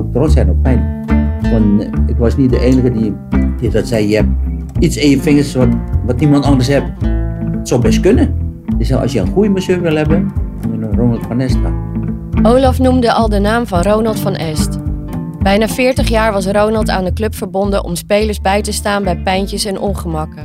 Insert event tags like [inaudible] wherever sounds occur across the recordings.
ook trots zijn op mij. Want ik was niet de enige die, dat zei. Je hebt iets in je vingers wat, niemand anders heeft. Het zou best kunnen. Dus als je een goede masseur wil hebben, dan je Ronald van Est Olaf noemde al de naam van Ronald van Est. Bijna 40 jaar was Ronald aan de club verbonden om spelers bij te staan bij pijntjes en ongemakken.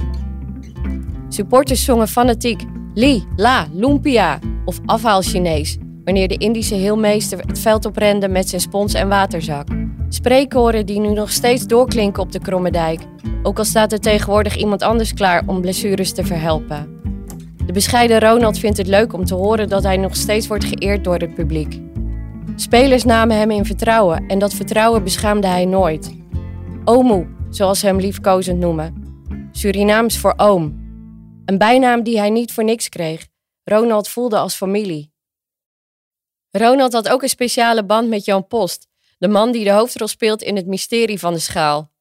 Supporters zongen fanatiek Li, La, Lumpia of afhaal Chinees wanneer de Indische heelmeester het veld oprende met zijn spons en waterzak. Spreekkoren die nu nog steeds doorklinken op de Kromme Dijk, ook al staat er tegenwoordig iemand anders klaar om blessures te verhelpen. De bescheiden Ronald vindt het leuk om te horen dat hij nog steeds wordt geëerd door het publiek. Spelers namen hem in vertrouwen en dat vertrouwen beschaamde hij nooit. Omu, zoals ze hem liefkozend noemen. Surinaams voor oom. Een bijnaam die hij niet voor niks kreeg. Ronald voelde als familie. Ronald had ook een speciale band met Jan Post, de man die de hoofdrol speelt in het mysterie van de schaal.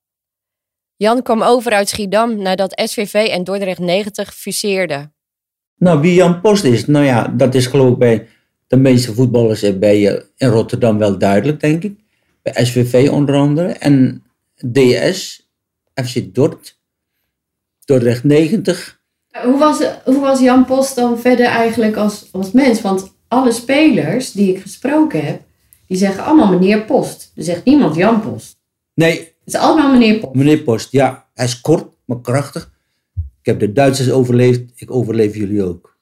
Jan kwam over uit Schiedam nadat SVV en Dordrecht 90 fuseerden. Nou, wie Jan Post is, nou ja, dat is geloof ik bij de meeste voetballers bij, uh, in Rotterdam wel duidelijk, denk ik. Bij SVV onder andere. En DS, FC Dort, Dordrecht 90. Hoe was, hoe was Jan Post dan verder eigenlijk als, als mens? Want alle spelers die ik gesproken heb, die zeggen allemaal meneer Post. Er zegt niemand Jan Post. Nee. Het is allemaal meneer Post. Meneer Post, ja. Hij is kort, maar krachtig. Ik heb de Duitsers overleefd, ik overleef jullie ook.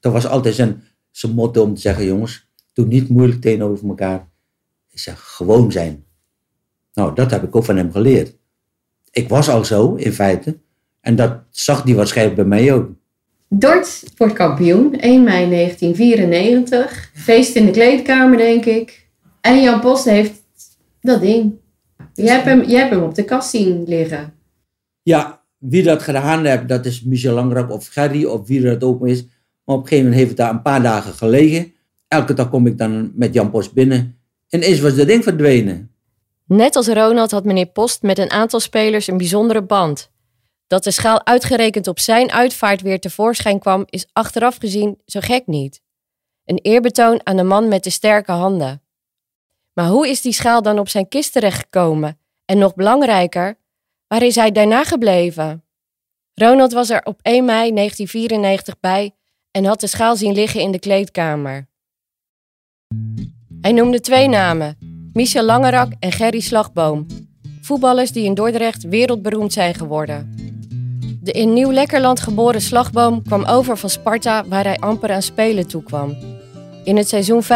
Dat was altijd zijn, zijn motto om te zeggen, jongens, doe niet moeilijk tegenover elkaar. Ik zeg, gewoon zijn. Nou, dat heb ik ook van hem geleerd. Ik was al zo, in feite. En dat zag hij waarschijnlijk bij mij ook. Dort wordt kampioen, 1 mei 1994. Feest in de kleedkamer, denk ik. En Jan Post heeft dat ding. Je hebt hem, je hebt hem op de kast zien liggen. Ja, wie dat gedaan heeft, dat is Michel Langrak of Gerry of wie dat ook is. Maar op een gegeven moment heeft het daar een paar dagen gelegen. Elke dag kom ik dan met Jan Post binnen. En eens was dat ding verdwenen. Net als Ronald had meneer Post met een aantal spelers een bijzondere band. Dat de schaal uitgerekend op zijn uitvaart weer tevoorschijn kwam, is achteraf gezien zo gek niet. Een eerbetoon aan de man met de sterke handen. Maar hoe is die schaal dan op zijn kist terechtgekomen? En nog belangrijker, waar is hij daarna gebleven? Ronald was er op 1 mei 1994 bij en had de schaal zien liggen in de kleedkamer. Hij noemde twee namen, Michel Langerak en Gerry Slagboom, voetballers die in Dordrecht wereldberoemd zijn geworden. De in Nieuw-Lekkerland geboren slagboom kwam over van Sparta, waar hij amper aan spelen toekwam. In het seizoen 85-86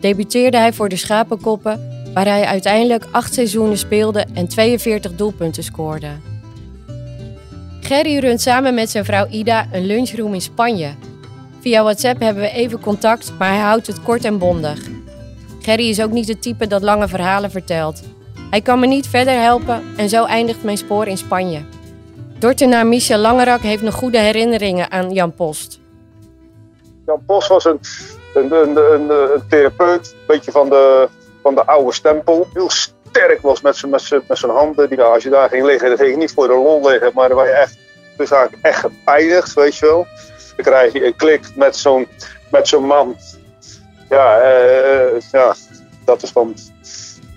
debuteerde hij voor de Schapenkoppen, waar hij uiteindelijk acht seizoenen speelde en 42 doelpunten scoorde. Gerry runt samen met zijn vrouw Ida een lunchroom in Spanje. Via WhatsApp hebben we even contact, maar hij houdt het kort en bondig. Gerry is ook niet het type dat lange verhalen vertelt. Hij kan me niet verder helpen en zo eindigt mijn spoor in Spanje. Dortenaar Michel Langerak heeft nog goede herinneringen aan Jan Post. Jan Post was een, een, een, een, een therapeut, een beetje van de, van de oude stempel. Heel sterk was met zijn, met zijn, met zijn handen. Die, als je daar ging liggen, dan ging je niet voor de lol liggen, maar dan was je echt, dus eigenlijk echt gepijnigd, weet je wel. Dan krijg je een klik met zo'n, met zo'n man. Ja, uh, ja, dat is dan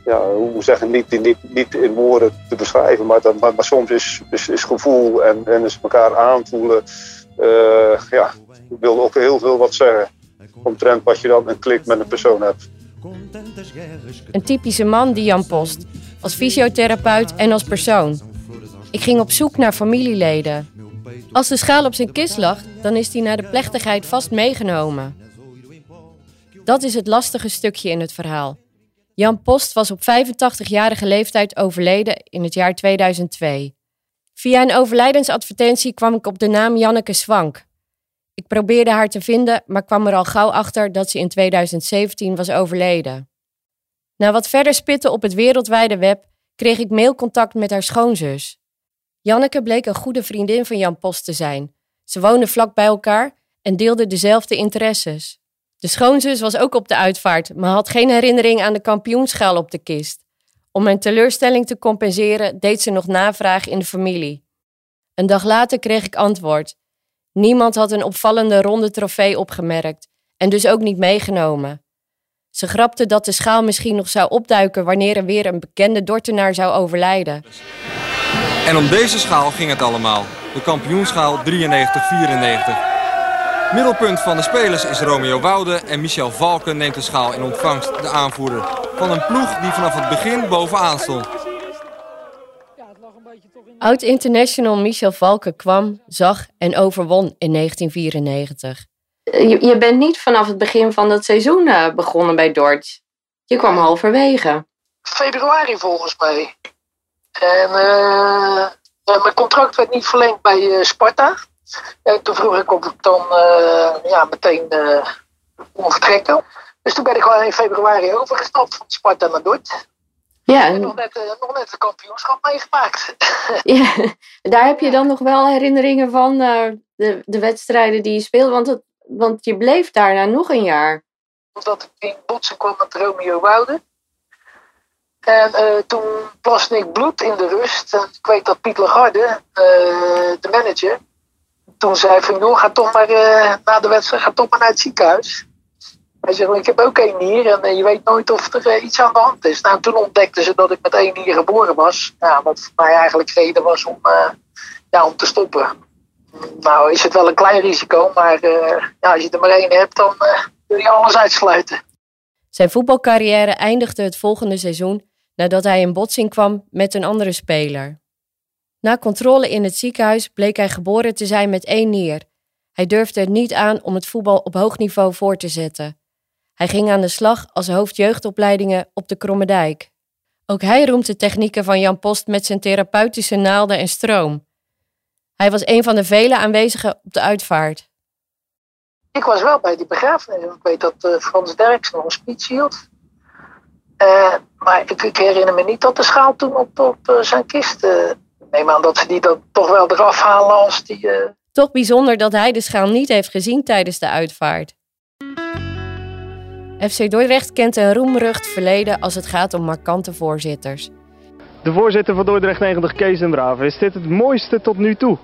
ja, hoe zeggen, niet, niet, niet in woorden te beschrijven, maar, dat, maar, soms is, is, is gevoel en, en is elkaar aanvoelen. Uh, ja, wil ook heel veel wat zeggen. Omtrent wat je dan een klik met een persoon hebt. Een typische man, die Jan Post. Als fysiotherapeut en als persoon. Ik ging op zoek naar familieleden. Als de schaal op zijn kist lag, dan is hij naar de plechtigheid vast meegenomen. Dat is het lastige stukje in het verhaal. Jan Post was op 85-jarige leeftijd overleden in het jaar 2002. Via een overlijdensadvertentie kwam ik op de naam Janneke Swank. Ik probeerde haar te vinden, maar kwam er al gauw achter dat ze in 2017 was overleden. Na wat verder spitten op het wereldwijde web kreeg ik mailcontact met haar schoonzus. Janneke bleek een goede vriendin van Jan Post te zijn. Ze woonden vlak bij elkaar en deelden dezelfde interesses. De schoonzus was ook op de uitvaart, maar had geen herinnering aan de kampioenschaal op de kist. Om mijn teleurstelling te compenseren deed ze nog navraag in de familie. Een dag later kreeg ik antwoord. Niemand had een opvallende ronde trofee opgemerkt en dus ook niet meegenomen. Ze grapte dat de schaal misschien nog zou opduiken wanneer er weer een bekende Dortenaar zou overlijden. En om deze schaal ging het allemaal. De kampioenschaal 93-94. Middelpunt van de spelers is Romeo Woude en Michel Valken neemt de schaal in ontvangst, de aanvoerder. Van een ploeg die vanaf het begin bovenaan stond. Oud-international Michel Valken kwam, zag en overwon in 1994. Je, je bent niet vanaf het begin van dat seizoen uh, begonnen bij Dort. Je kwam halverwege. Februari volgens mij. En uh, mijn contract werd niet verlengd bij Sparta. En toen vroeg ik of ik dan ja, meteen kon vertrekken. Dus toen ben ik gewoon in februari overgestapt van Sparta naar Dort. Ja, en nog net, nog net de kampioenschap meegemaakt. [laughs] ja, daar heb je dan nog wel herinneringen van de, de wedstrijden die je speelde. Want het, want je bleef daarna nog een jaar. Omdat ik in botsen kwam met Romeo Woude. En uh, toen plaste ik bloed in de rust. En ik weet dat Piet Lagarde, uh, de manager, toen zei van joh, ga toch maar uh, na de wedstrijd ga toch maar naar het ziekenhuis. Hij zegt, ik heb ook één nier en je weet nooit of er iets aan de hand is. Nou, toen ontdekten ze dat ik met één nier geboren was. Ja, wat voor mij eigenlijk reden was om, ja, om te stoppen. Nou is het wel een klein risico, maar ja, als je er maar één hebt, dan wil je alles uitsluiten. Zijn voetbalcarrière eindigde het volgende seizoen nadat hij in botsing kwam met een andere speler. Na controle in het ziekenhuis bleek hij geboren te zijn met één nier. Hij durfde het niet aan om het voetbal op hoog niveau voor te zetten. Hij ging aan de slag als hoofdjeugdopleidingen op de Kromme Dijk. Ook hij roemt de technieken van Jan Post met zijn therapeutische naalden en stroom. Hij was een van de vele aanwezigen op de uitvaart. Ik was wel bij die begrafenis. Ik weet dat uh, Frans Derks nog een speech hield. Uh, maar ik, herinner me niet dat de schaal toen op, op uh, zijn kist. Neem aan dat ze die dan toch wel eraf halen als die. Toch bijzonder dat hij de schaal niet heeft gezien tijdens de uitvaart. FC Dordrecht kent een roemrucht verleden als het gaat om markante voorzitters. De voorzitter van Dordrecht 90, Kees den Braven. Is dit het mooiste tot nu toe?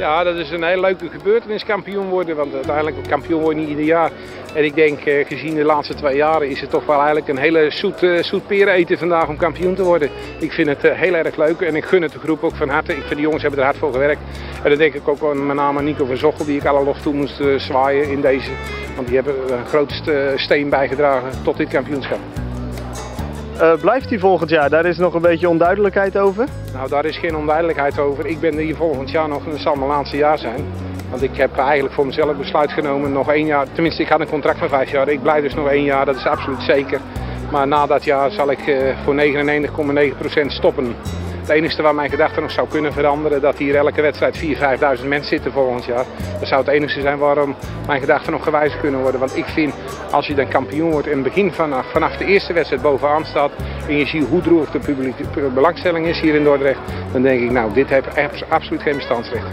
Ja, dat is een hele leuke gebeurtenis, kampioen worden. Want uiteindelijk kampioen wordt niet ieder jaar. En ik denk, eh, gezien de laatste twee jaren, is het toch wel eigenlijk een hele zoet, uh, zoet eten vandaag om kampioen te worden. Ik vind het uh, heel erg leuk en ik gun het de groep ook van harte. Ik vind de jongens hebben er hard voor gewerkt. En dan denk ik ook aan met name Nico van Zochel, die ik alle lof toe moest zwaaien in deze. Want die hebben een grote steen bijgedragen tot dit kampioenschap. Uh, blijft hij volgend jaar? Daar is nog een beetje onduidelijkheid over? Nou, daar is geen onduidelijkheid over. Ik ben hier volgend jaar nog, het zal mijn laatste jaar zijn. Want ik heb eigenlijk voor mezelf besluit genomen nog één jaar. Tenminste, ik had een contract van vijf jaar. Ik blijf dus nog één jaar, dat is absoluut zeker. Maar na dat jaar zal ik uh, voor 99,9% stoppen. Het enige waar mijn gedachte nog zou kunnen veranderen, dat hier elke wedstrijd 4.000, 5.000 mensen zitten volgend jaar. Dat zou het enige zijn waarom mijn gedachten nog gewijzigd kunnen worden. Want ik vind, als je dan kampioen wordt en het begin vanaf, vanaf de eerste wedstrijd bovenaan staat en je ziet hoe droog de publieke belangstelling is hier in Dordrecht, dan denk ik, nou, dit heeft absoluut geen bestandsrecht.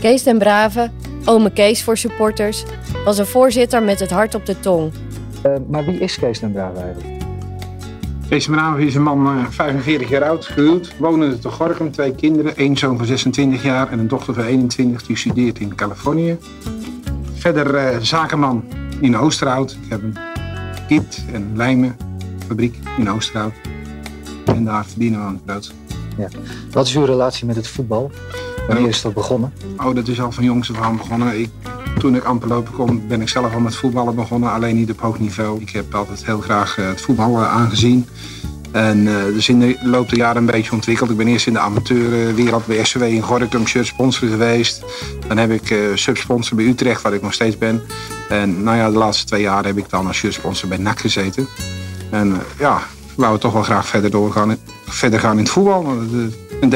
Kees den Brave, ome Kees voor supporters, was een voorzitter met het hart op de tong. Uh, maar wie is Kees den Brave eigenlijk? Kees Brave is een man, uh, 45 jaar oud, gehuwd, wonende te Gorkum, twee kinderen, één zoon van 26 jaar en een dochter van 21 die studeert in Californië. Verder uh, zakenman in Oosterhout. Ik heb een kit- en lijmenfabriek in Oosterhout. En daar verdienen we aan het brood. Ja. Wat is uw relatie met het voetbal? Wanneer is dat begonnen? Oh, dat is al van jongs af aan begonnen. Ik, toen ik amper lopen kon, ben ik zelf al met voetballen begonnen. Alleen niet op hoog niveau. Ik heb altijd heel graag uh, het voetbal uh, aangezien. En uh, dus in de loop der jaren een beetje ontwikkeld. Ik ben eerst in de amateurwereld bij SCW in Gorinchem shirtsponsor geweest. Dan heb ik subsponsor bij Utrecht, waar ik nog steeds ben. En nou ja, de laatste twee jaar heb ik dan als shirtsponsor bij NAC gezeten. En ja, wou we toch wel graag verder doorgaan, verder gaan in het voetbal. Een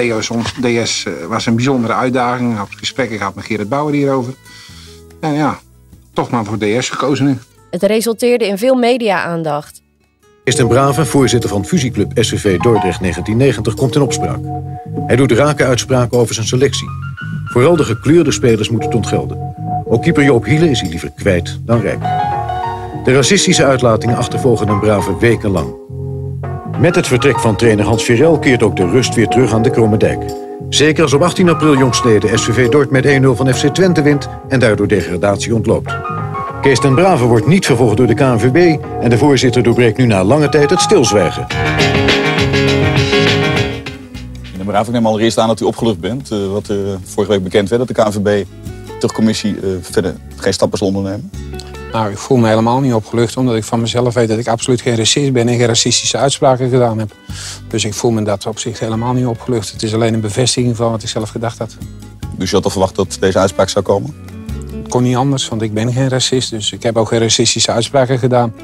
DS, was een bijzondere uitdaging. Ik heb gesprekken gehad met Gerrit Bouwer hierover. En ja, toch maar voor DS gekozen nu. Het resulteerde in veel media-aandacht. Is een brave voorzitter van fusieclub SCV Dordrecht 1990 komt in opspraak. Hij doet rake uitspraken over zijn selectie. Vooral de gekleurde spelers moeten het ontgelden. Ook keeper Joop Hiele is hij liever kwijt dan rijk. De racistische uitlatingen achtervolgen een brave wekenlang. Met het vertrek van trainer Hans Virel keert ook de rust weer terug aan de Kromme Dijk. Zeker als op 18 april jongstleden SVV Dort met 1-0 van FC Twente wint en daardoor degradatie ontloopt. Kees ten Brave wordt niet vervolgd door de KNVB... en de voorzitter doorbreekt nu na lange tijd het stilzwijgen. Meneer Braaf, ik neem allereerst aan dat u opgelucht bent. Uh, wat uh, vorige week bekend werd dat de KNVB de commissie uh, verder geen stappen zal ondernemen. Nou, ik voel me helemaal niet opgelucht, omdat ik van mezelf weet dat ik absoluut geen racist ben en geen racistische uitspraken gedaan heb. Dus ik voel me in dat opzicht helemaal niet opgelucht. Het is alleen een bevestiging van wat ik zelf gedacht had. Dus je had al verwacht dat deze uitspraak zou komen? Het kon niet anders, want ik ben geen racist, dus ik heb ook geen racistische uitspraken gedaan.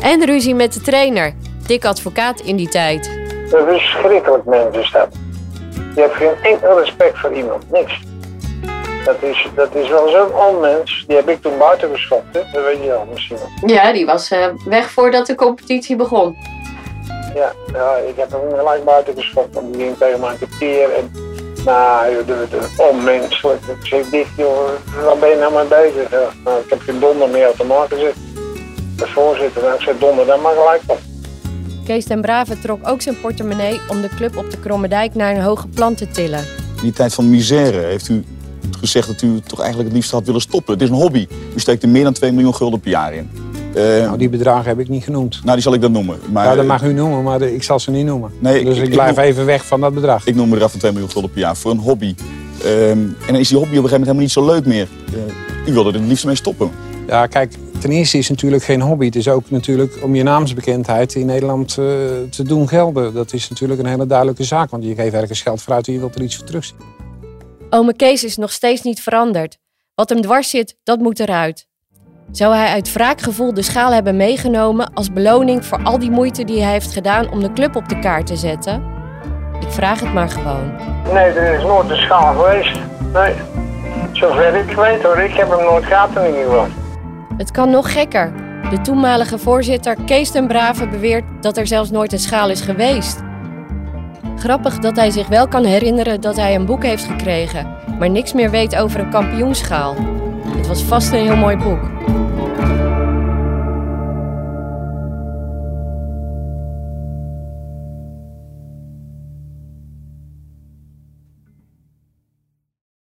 En ruzie met de trainer, Dick Advocaat in die tijd. Een verschrikkelijk mens is dat. Je hebt geen enkel respect voor iemand, niks. Dat is, dat is wel zo'n onmens. Die heb ik toen buiten geschopt, hè? dat weet je wel misschien wel. Ja, die was uh, weg voordat de competitie begon. Ja, ja, ik heb hem gelijk buiten geschopt, want die ging tegen mij een keer. En, nou, de, de, onmenselijk. Ik zeg, dit joh, waar ben je nou mee bezig? Ja, nou, ik heb geen donder meer op de markt gezet. De voorzitter, nou, ik zei donder dan maar gelijk op. Kees ten Brave trok ook zijn portemonnee om de club op de Kromme Dijk naar een hoge plan te tillen. In die tijd van misère heeft u gezegd dat u toch eigenlijk het liefst had willen stoppen. Het is een hobby. U steekt er meer dan 2 miljoen gulden per jaar in. Uh, nou, die bedragen heb ik niet genoemd. Nou, die zal ik dan noemen. Maar, ja, dat mag u noemen, maar ik zal ze niet noemen. Nee, dus ik, ik blijf ik even weg van dat bedrag. Ik noem een bedrag van 2 miljoen gulden per jaar voor een hobby. Um, en dan is die hobby op een gegeven moment helemaal niet zo leuk meer. Uh, u wilde er het liefst mee stoppen. Ja, kijk, ten eerste is het natuurlijk geen hobby. Het is ook natuurlijk om je naamsbekendheid in Nederland uh, te doen gelden. Dat is natuurlijk een hele duidelijke zaak. Want je geeft ergens geld vooruit en je wilt er iets voor terugzien. Ome Kees is nog steeds niet veranderd. Wat hem dwars zit, dat moet eruit. Zou hij uit wraakgevoel de schaal hebben meegenomen als beloning voor al die moeite die hij heeft gedaan om de club op de kaart te zetten? Ik vraag het maar gewoon. Nee, er is nooit de schaal geweest. Nee. Zover ik weet hoor, ik heb hem nooit gehad in ieder geval. Het kan nog gekker. De toenmalige voorzitter Kees ten Brave beweert dat er zelfs nooit een schaal is geweest. Grappig dat hij zich wel kan herinneren dat hij een boek heeft gekregen, maar niks meer weet over een kampioenschaal. Het was vast een heel mooi boek.